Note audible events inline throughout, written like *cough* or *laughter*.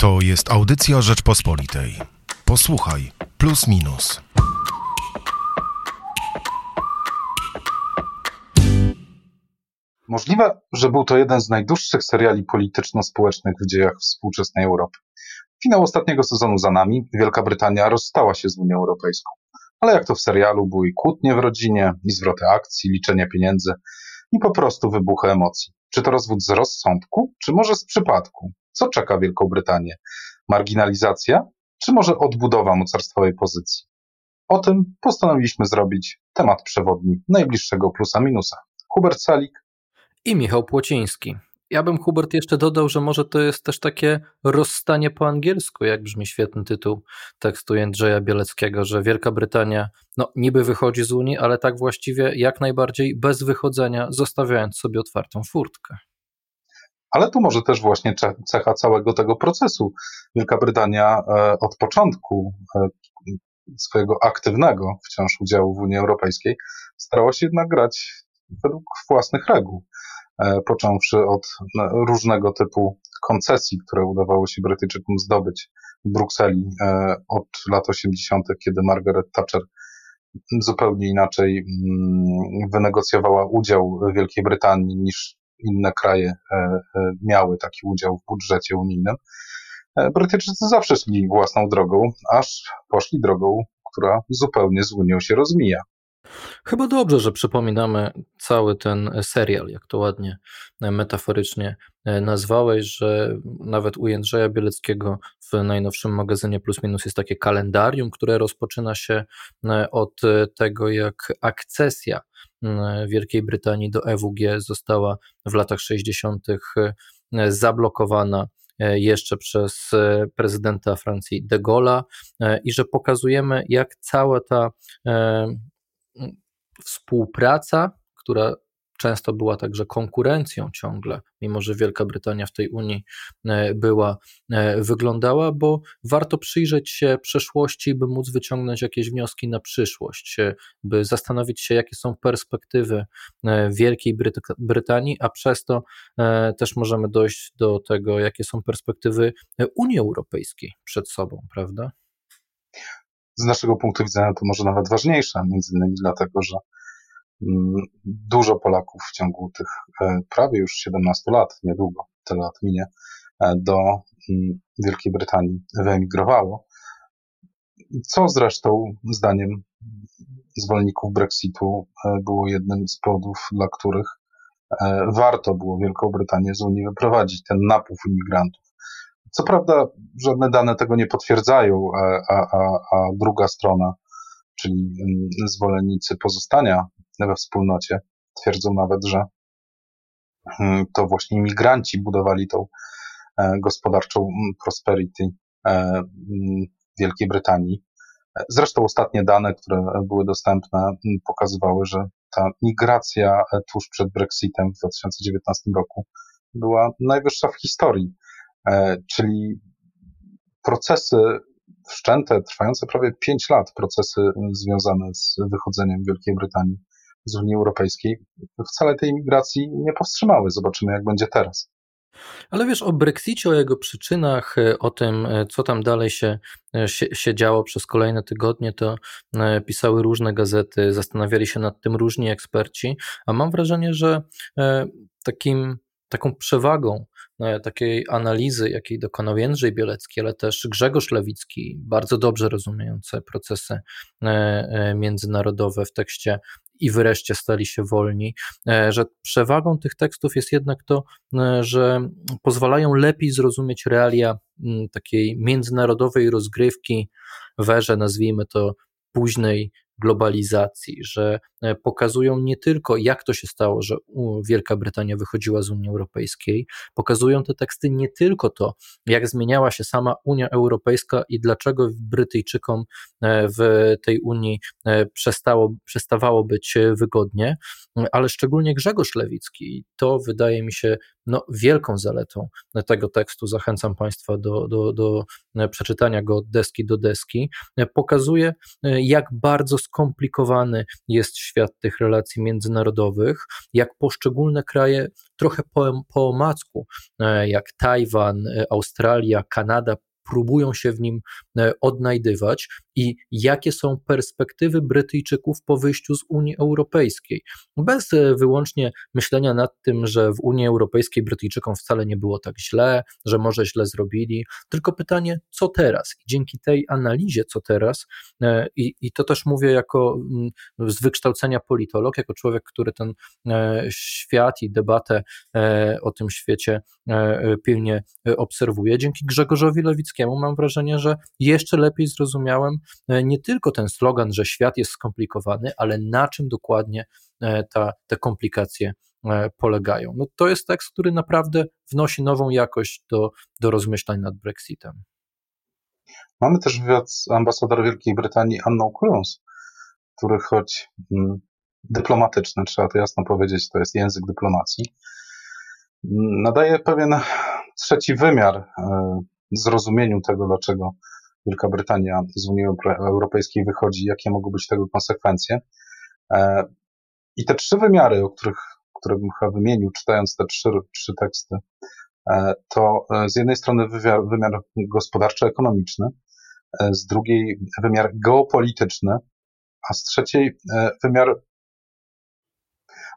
To jest audycja Rzeczpospolitej. Posłuchaj, plus minus. Możliwe, że był to jeden z najdłuższych seriali polityczno-społecznych w dziejach współczesnej Europy. Finał ostatniego sezonu za nami, Wielka Brytania rozstała się z Unią Europejską. Ale jak to w serialu, były kłótnie w rodzinie, i zwroty akcji, liczenia pieniędzy, i po prostu wybuchy emocji. Czy to rozwód z rozsądku, czy może z przypadku? Co czeka Wielką Brytanię? Marginalizacja, czy może odbudowa mocarstwowej pozycji? O tym postanowiliśmy zrobić temat przewodni najbliższego plusa minusa. Hubert Salik i Michał Płociński. Ja bym, Hubert, jeszcze dodał, że może to jest też takie rozstanie po angielsku, jak brzmi świetny tytuł tekstu Jędrzeja Bieleckiego, że Wielka Brytania no, niby wychodzi z Unii, ale tak właściwie jak najbardziej bez wychodzenia, zostawiając sobie otwartą furtkę. Ale to może też właśnie cecha całego tego procesu. Wielka Brytania e, od początku e, swojego aktywnego wciąż udziału w Unii Europejskiej starała się jednak grać według własnych reguł. E, począwszy od różnego typu koncesji, które udawało się Brytyjczykom zdobyć w Brukseli od lat 80., kiedy Margaret Thatcher zupełnie inaczej mm, wynegocjowała udział Wielkiej Brytanii niż inne kraje e, miały taki udział w budżecie unijnym. Brytyjczycy zawsze szli własną drogą, aż poszli drogą, która zupełnie z Unią się rozmija. Chyba dobrze, że przypominamy cały ten serial, jak to ładnie e, metaforycznie e, nazwałeś, że nawet u Jędrzeja Bieleckiego w najnowszym magazynie Plus Minus jest takie kalendarium, które rozpoczyna się e, od tego, jak akcesja Wielkiej Brytanii do EWG została w latach 60. zablokowana jeszcze przez prezydenta Francji de Gaulle'a i że pokazujemy, jak cała ta współpraca, która często była także konkurencją ciągle, mimo że Wielka Brytania w tej Unii e, była, e, wyglądała, bo warto przyjrzeć się przeszłości, by móc wyciągnąć jakieś wnioski na przyszłość, by zastanowić się, jakie są perspektywy e, Wielkiej Bryt- Brytanii, a przez to też możemy dojść do tego, jakie są perspektywy Unii Europejskiej przed sobą, prawda? Z naszego punktu widzenia to może nawet ważniejsze, między innymi dlatego, że mm, dużo Polaków w ciągu tych e, prawie już 17 lat, niedługo te lat minie, e, do mm, Wielkiej Brytanii wyemigrowało, co zresztą zdaniem zwolenników Brexitu e, było jednym z powodów, dla których warto było Wielką Brytanię z Unii wyprowadzić, ten napływ imigrantów. Co prawda, żadne dane tego nie potwierdzają, a, a, a druga strona, czyli mm, zwolennicy pozostania we wspólnocie, twierdzą nawet, że mm, to właśnie imigranci budowali tą e, gospodarczą mm, prosperity e, Wielkiej Brytanii. Zresztą ostatnie dane, które były dostępne, pokazywały, że ta migracja e, tuż przed Brexitem w 2019 roku była najwyższa w historii. E, czyli procesy wszczęte, trwające prawie 5 lat, procesy związane z wychodzeniem Wielkiej Brytanii z Unii Europejskiej, wcale tej migracji nie powstrzymały. Zobaczymy, jak będzie teraz. Ale wiesz, o Brexicie, o jego przyczynach, o tym, co tam dalej się, się, się, działo przez kolejne tygodnie, to e, pisały różne gazety, zastanawiali się nad tym różni eksperci, a mam wrażenie, że e, takim, taką przewagą E, takiej analizy, jakiej dokonał Jędrzej Bielecki, ale też Grzegorz Lewicki, bardzo dobrze rozumiejące procesy e, e, międzynarodowe w tekście i wreszcie stali się wolni, że przewagą tych tekstów jest jednak to, że pozwalają lepiej zrozumieć realia takiej międzynarodowej rozgrywki w erze, nazwijmy to, późnej globalizacji, że e, pokazują nie tylko, jak to się stało, że Wielka Brytania wychodziła z Unii Europejskiej, pokazują te teksty nie tylko to, jak zmieniała się sama Unia Europejska i dlaczego Brytyjczykom e, w tej Unii e, przestało, przestawało być wygodnie, ale szczególnie Grzegorz Lewicki. To wydaje mi się no, wielką zaletą tego tekstu, zachęcam Państwa do, do, do przeczytania go od deski do deski, pokazuje, jak bardzo skomplikowany jest świat tych relacji międzynarodowych, jak poszczególne kraje trochę po, po omacku, jak Tajwan, Australia, Kanada, próbują się w nim e, odnajdywać i jakie są perspektywy Brytyjczyków po wyjściu z Unii Europejskiej. Bez e, wyłącznie myślenia nad tym, że w Unii Europejskiej Brytyjczykom wcale nie było tak źle, że może źle zrobili, tylko pytanie, co teraz? I dzięki tej analizie, co teraz, e, i, i to też mówię jako mm, z wykształcenia politolog, jako człowiek, który ten świat i debatę o tym świecie pilnie obserwuje, dzięki Grzegorzowi Lewickiemu, mam wrażenie, że jeszcze lepiej zrozumiałem e, nie tylko ten slogan, że świat jest skomplikowany, ale na czym dokładnie e, ta, te komplikacje e, polegają. No to jest tekst, który naprawdę wnosi nową jakość do, do rozmyślań nad Brexitem. Mamy też wywiad z ambasador Wielkiej Brytanii Anną Cruz, który choć hmm, dyplomatyczny, trzeba to jasno powiedzieć, to jest język dyplomacji, nadaje pewien trzeci wymiar zrozumieniu tego, dlaczego Wielka Brytania z Unii Europejskiej wychodzi, jakie mogą być tego konsekwencje. E, I te trzy wymiary, o których, które bym chyba wymienił, czytając te trzy, trzy teksty, e, to e, z jednej strony wymiar, wymiar gospodarczo-ekonomiczny, z drugiej wymiar geopolityczny, a z trzeciej wymiar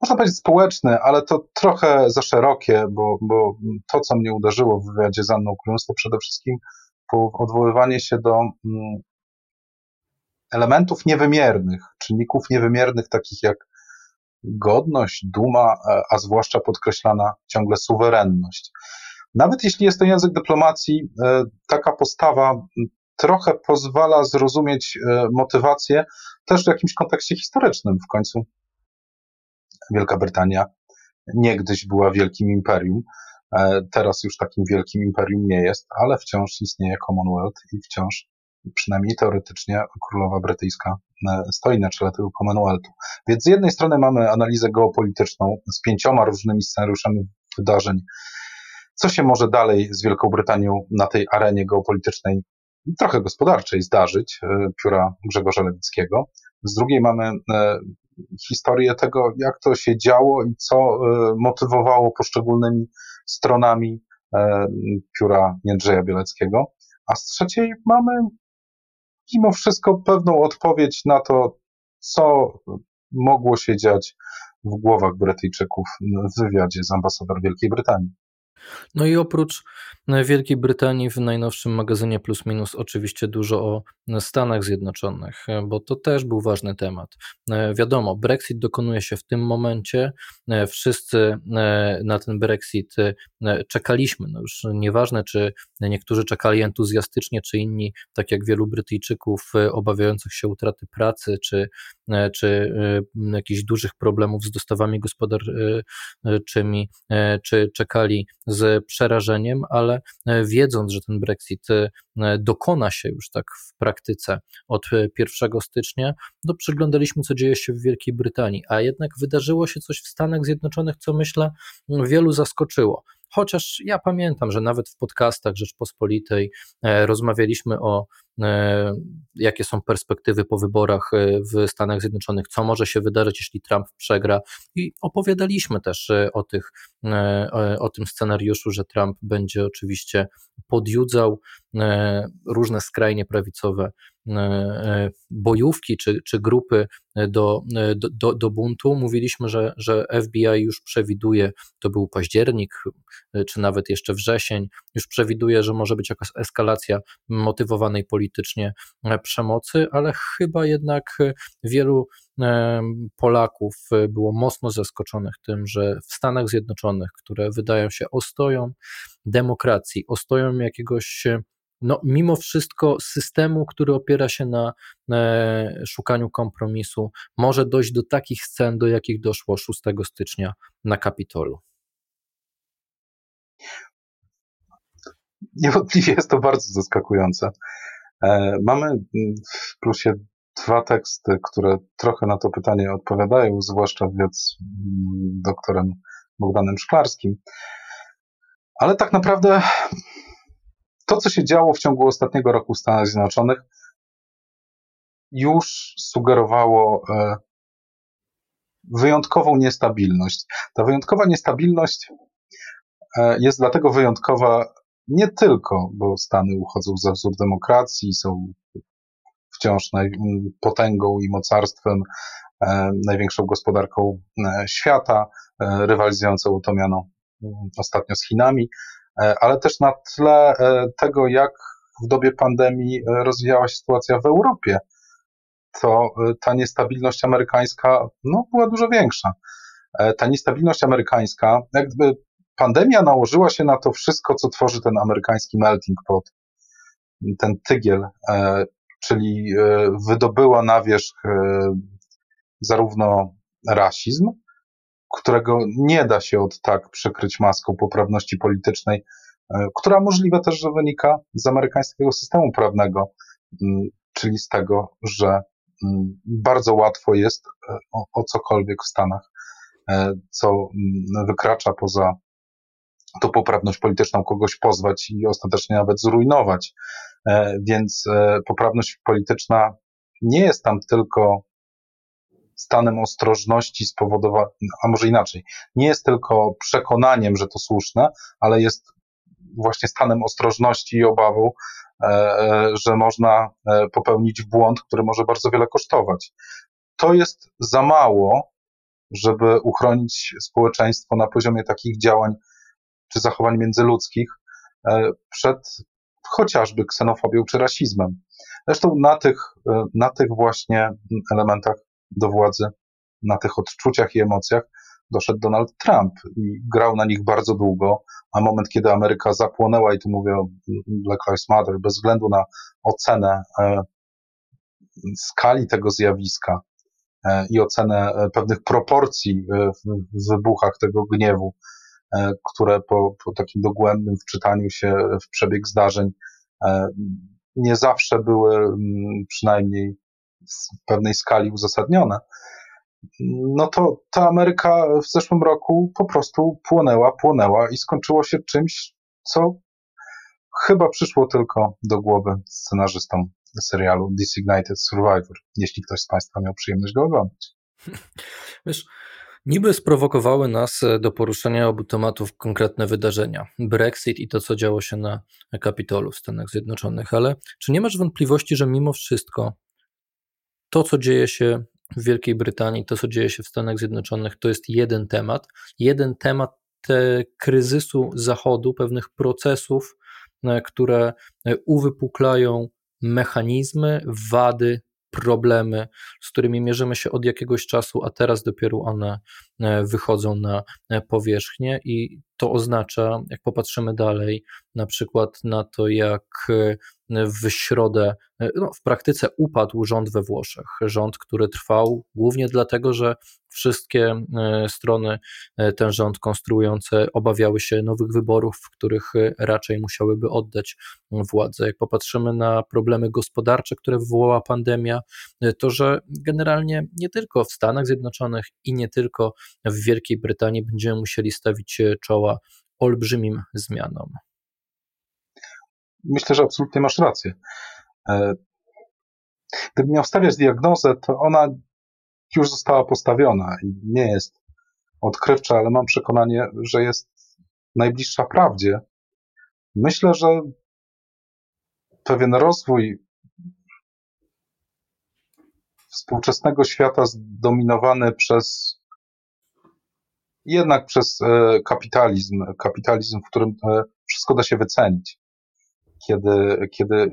można powiedzieć społeczny, ale to trochę za szerokie, bo, bo to, co mnie uderzyło w wywiadzie z Anną Kluns, to przede wszystkim odwoływanie się do mm, elementów niewymiernych, czynników niewymiernych, takich jak godność, duma, a zwłaszcza podkreślana ciągle suwerenność. Nawet jeśli jest to język dyplomacji, e, taka postawa trochę pozwala zrozumieć e, motywację też w jakimś kontekście historycznym. W końcu Wielka Brytania niegdyś była wielkim imperium. E, teraz już takim wielkim imperium nie jest, ale wciąż istnieje Commonwealth i wciąż, przynajmniej teoretycznie, królowa brytyjska e, stoi na czele tego Commonwealthu. Więc z jednej strony mamy analizę geopolityczną z pięcioma różnymi scenariuszami wydarzeń, co się może dalej z Wielką Brytanią na tej arenie geopolitycznej, trochę gospodarczej zdarzyć, e, pióra Grzegorza Lewickiego. Z drugiej mamy historię tego, jak to się działo i co e, motywowało poszczególnymi stronami e, pióra Jędrzeja Bieleckiego. A z trzeciej mamy mimo wszystko pewną odpowiedź na to, co mogło się dziać w głowach Brytyjczyków w wywiadzie z ambasador Wielkiej Brytanii. No i oprócz e, Wielkiej Brytanii w najnowszym magazynie Plus Minus oczywiście dużo o Stanach Zjednoczonych, e, bo to też był ważny temat. E, wiadomo, Brexit dokonuje się w tym momencie. Wszyscy na ten Brexit czekaliśmy. No już nieważne, czy niektórzy czekali entuzjastycznie, czy inni, tak jak wielu Brytyjczyków, obawiających się utraty pracy, czy, czy jakichś dużych problemów z dostawami gospodarczymi, czy czekali z przerażeniem, ale e, wiedząc, że ten Brexit e, dokona się już tak w praktyce od 1 e, stycznia, no przyglądaliśmy, co dzieje się w Wielkiej Brytanii, a jednak wydarzyło się coś w Stanach Zjednoczonych, co myślę wielu zaskoczyło. Chociaż ja pamiętam, że nawet w podcastach Rzeczpospolitej rozmawialiśmy o E, jakie są perspektywy po wyborach e, w Stanach Zjednoczonych, co może się wydarzyć, jeśli Trump przegra. I opowiadaliśmy też e, o, tych, o tym scenariuszu, że Trump będzie oczywiście podjudzał różne skrajnie prawicowe bojówki czy, czy grupy do, do, do buntu. Mówiliśmy, że, że FBI już przewiduje, to był październik, czy nawet jeszcze wrzesień, już przewiduje, że może być jakaś eskalacja motywowanej politycznie e, przemocy, ale chyba jednak e, wielu e, Polaków było mocno zaskoczonych tym, że w Stanach Zjednoczonych, które wydają się ostoją demokracji, ostoją jakiegoś no, mimo wszystko systemu, który opiera się na szukaniu kompromisu, może dojść do takich scen, do jakich doszło 6 stycznia na Kapitolu. Niewątpliwie jest to bardzo zaskakujące. E, mamy w plusie dwa teksty, które trochę na to pytanie odpowiadają, zwłaszcza wywiad z doktorem Bogdanem Szklarskim. Ale tak naprawdę to, co się działo w ciągu ostatniego roku w Stanach Zjednoczonych, już sugerowało e, wyjątkową niestabilność. Ta wyjątkowa niestabilność e, jest dlatego wyjątkowa nie tylko, bo Stany uchodzą za wzór demokracji, są wciąż potęgą i mocarstwem, e, największą gospodarką świata, rywalizującą to miano ostatnio z Chinami, ale też na tle tego, jak w dobie pandemii rozwijała się sytuacja w Europie to ta niestabilność amerykańska no, była dużo większa. E, ta niestabilność amerykańska, jakby pandemia nałożyła się na to wszystko, co tworzy ten amerykański melting pot, ten tygiel, e, czyli e, wydobyła na wierzch zarówno rasizm, którego nie da się od tak przykryć maską poprawności politycznej, która możliwe też, że wynika z amerykańskiego systemu prawnego, czyli z tego, że Mm, bardzo łatwo jest e, o, o cokolwiek w Stanach, e, co mm, wykracza poza tą poprawność polityczną, kogoś pozwać i ostatecznie nawet zrujnować. E, więc poprawność polityczna nie jest tam tylko stanem ostrożności spowodowanym, a może inaczej, nie jest tylko przekonaniem, że to słuszne, ale jest właśnie stanem ostrożności i obawą, E, e, że można e, popełnić błąd, który może bardzo wiele kosztować. To jest za mało, żeby uchronić społeczeństwo na poziomie takich działań czy zachowań międzyludzkich przed chociażby ksenofobią czy rasizmem. Zresztą na tych, na tych właśnie elementach do władzy, na tych odczuciach i emocjach doszedł Donald Trump i grał na nich bardzo długo, a moment, kiedy Ameryka zapłonęła, i tu mówię o Black Lives Matter, bez względu na ocenę e, skali tego zjawiska e, i ocenę e, pewnych proporcji w wybuchach tego gniewu, które po, po takim dogłębnym wczytaniu się w przebieg zdarzeń nie zawsze były przynajmniej w pewnej skali uzasadnione, no to ta Ameryka w zeszłym roku po prostu płonęła, płonęła i skończyło się czymś, co chyba przyszło tylko do głowy scenarzystom serialu Designated Survivor, jeśli ktoś z Państwa miał przyjemność go oglądać. *laughs* Wiesz, niby sprowokowały nas do poruszenia obu tematów konkretne wydarzenia. Brexit i to, co działo się na Kapitolu w Stanach Zjednoczonych, ale czy nie masz wątpliwości, że mimo wszystko to, co dzieje się w Wielkiej Brytanii, to co dzieje się w Stanach Zjednoczonych, to jest jeden temat. Jeden temat te kryzysu Zachodu, pewnych procesów, e, które e, uwypuklają mechanizmy, wady, problemy, z którymi mierzymy się od jakiegoś czasu, a teraz dopiero one e, wychodzą na powierzchnię i to oznacza, jak popatrzymy dalej, na przykład na to, jak w środę, no, w praktyce upadł rząd we Włoszech. Rząd, który trwał głównie dlatego, że wszystkie e, strony e, ten rząd konstruujące obawiały się nowych wyborów, w których e, raczej musiałyby oddać władzę. Jak popatrzymy na problemy gospodarcze, które wywołała pandemia, to że generalnie nie tylko w Stanach Zjednoczonych i nie tylko w Wielkiej Brytanii będziemy musieli stawić czoła olbrzymim zmianom myślę, że absolutnie masz rację. E, gdybym miał stawiać diagnozę, to ona już została postawiona i nie jest odkrywcza, ale mam przekonanie, że jest najbliższa prawdzie. Myślę, że pewien rozwój współczesnego świata zdominowany przez jednak przez e, kapitalizm, kapitalizm, w którym e, wszystko da się wycenić kiedy, kiedy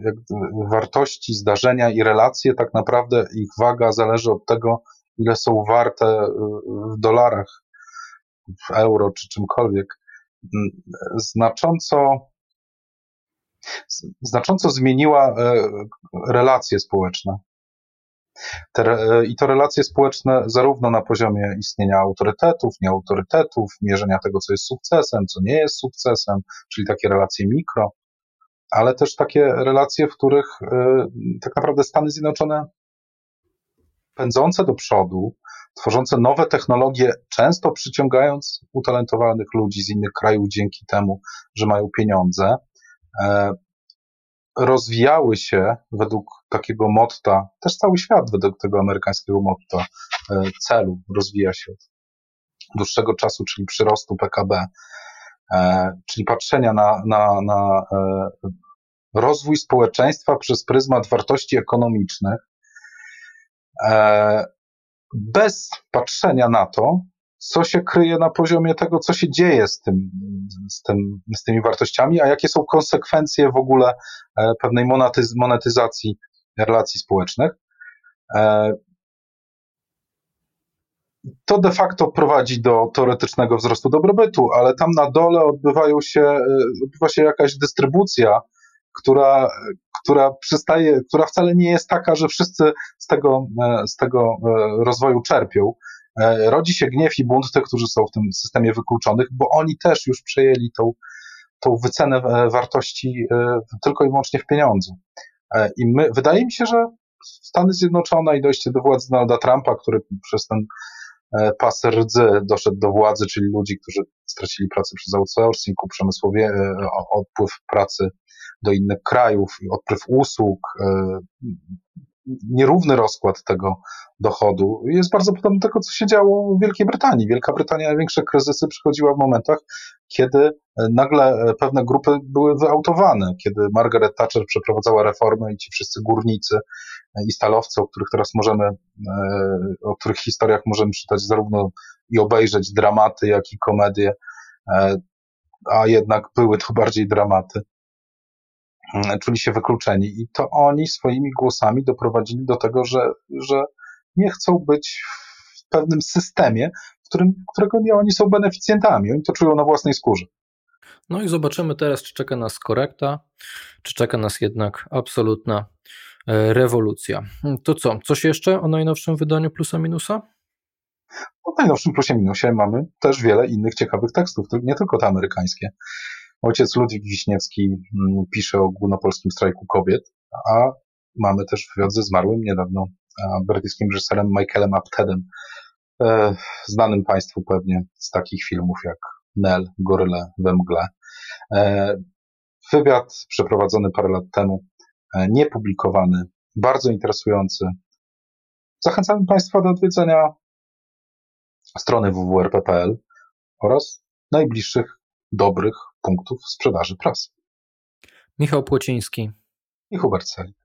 wartości, zdarzenia i relacje, tak naprawdę ich waga zależy od tego, ile są warte y, w dolarach, w euro czy czymkolwiek, mm, znacząco, znacząco zmieniła e, relacje społeczne. Te, I to relacje społeczne zarówno na poziomie istnienia autorytetów, nieautorytetów, mierzenia tego, co jest sukcesem, co nie jest sukcesem, czyli takie relacje mikro, ale też takie relacje, w których y, tak naprawdę Stany Zjednoczone pędzące do przodu tworzące nowe technologie, często przyciągając utalentowanych ludzi z innych krajów dzięki temu, że mają pieniądze, e, rozwijały się według takiego motta, też cały świat według tego amerykańskiego motta, e, celu rozwija się od dłuższego czasu, czyli przyrostu PKB, czyli patrzenia na, na, na rozwój społeczeństwa przez pryzmat wartości ekonomicznych, bez patrzenia na to, co się kryje na poziomie tego, co się dzieje z, tym, z, tym, z tymi wartościami, a jakie są konsekwencje w ogóle e, pewnej monetyz monetyzacji relacji społecznych. E, to de facto prowadzi do teoretycznego wzrostu dobrobytu, ale tam na dole odbywają się, e, odbywa się jakaś dystrybucja, która, która przystaje, która wcale nie jest taka, że wszyscy z tego, z tego rozwoju czerpią. E, rodzi się gniew i bunt tych, którzy są w tym systemie wykluczonych, bo oni też już przejęli tą, tą wycenę e, wartości e, tylko i wyłącznie w pieniądzu. I my, wydaje mi się, że Stany Zjednoczone i dojście do władzy Donalda Trumpa, który przez ten pas rdzy doszedł do władzy, czyli ludzi, którzy stracili pracę przez outsourcing, przemysłowie, odpływ pracy do innych krajów, odpływ usług, nierówny rozkład tego dochodu jest bardzo podobny do tego, co się działo w Wielkiej Brytanii. Wielka Brytania największe kryzysy przychodziła w momentach, kiedy e, nagle e, pewne grupy były wyautowane, kiedy Margaret Thatcher przeprowadzała reformy i ci wszyscy górnicy e, i stalowcy, o których teraz możemy, o których historiach możemy czytać zarówno i obejrzeć dramaty, jak i komedie, a jednak były to bardziej dramaty czuli się wykluczeni. I to oni swoimi głosami doprowadzili do tego, że, że nie chcą być w pewnym systemie, którym, którego nie oni są beneficjentami. Oni to czują na własnej skórze. No i zobaczymy teraz, czy czeka nas korekta, czy czeka nas jednak absolutna e, rewolucja. To co? Coś jeszcze o najnowszym wydaniu Plusa Minusa? O najnowszym Plusie Minusie mamy też wiele innych ciekawych tekstów, nie tylko te amerykańskie. Ojciec Ludwik Wiśniewski mm, pisze o ogólnopolskim strajku kobiet, a mamy też wywiad ze zmarłym niedawno brytyjskim reżyserem Michaelem Aptedem, znanym Państwu pewnie z takich filmów jak Nell, Goryle we mgle. E, wywiad przeprowadzony parę lat temu, e, niepublikowany, bardzo interesujący. Zachęcamy Państwa do odwiedzenia strony www.rp.pl oraz najbliższych dobrych punktów sprzedaży prasy. Michał Płociński i Hubert Celik.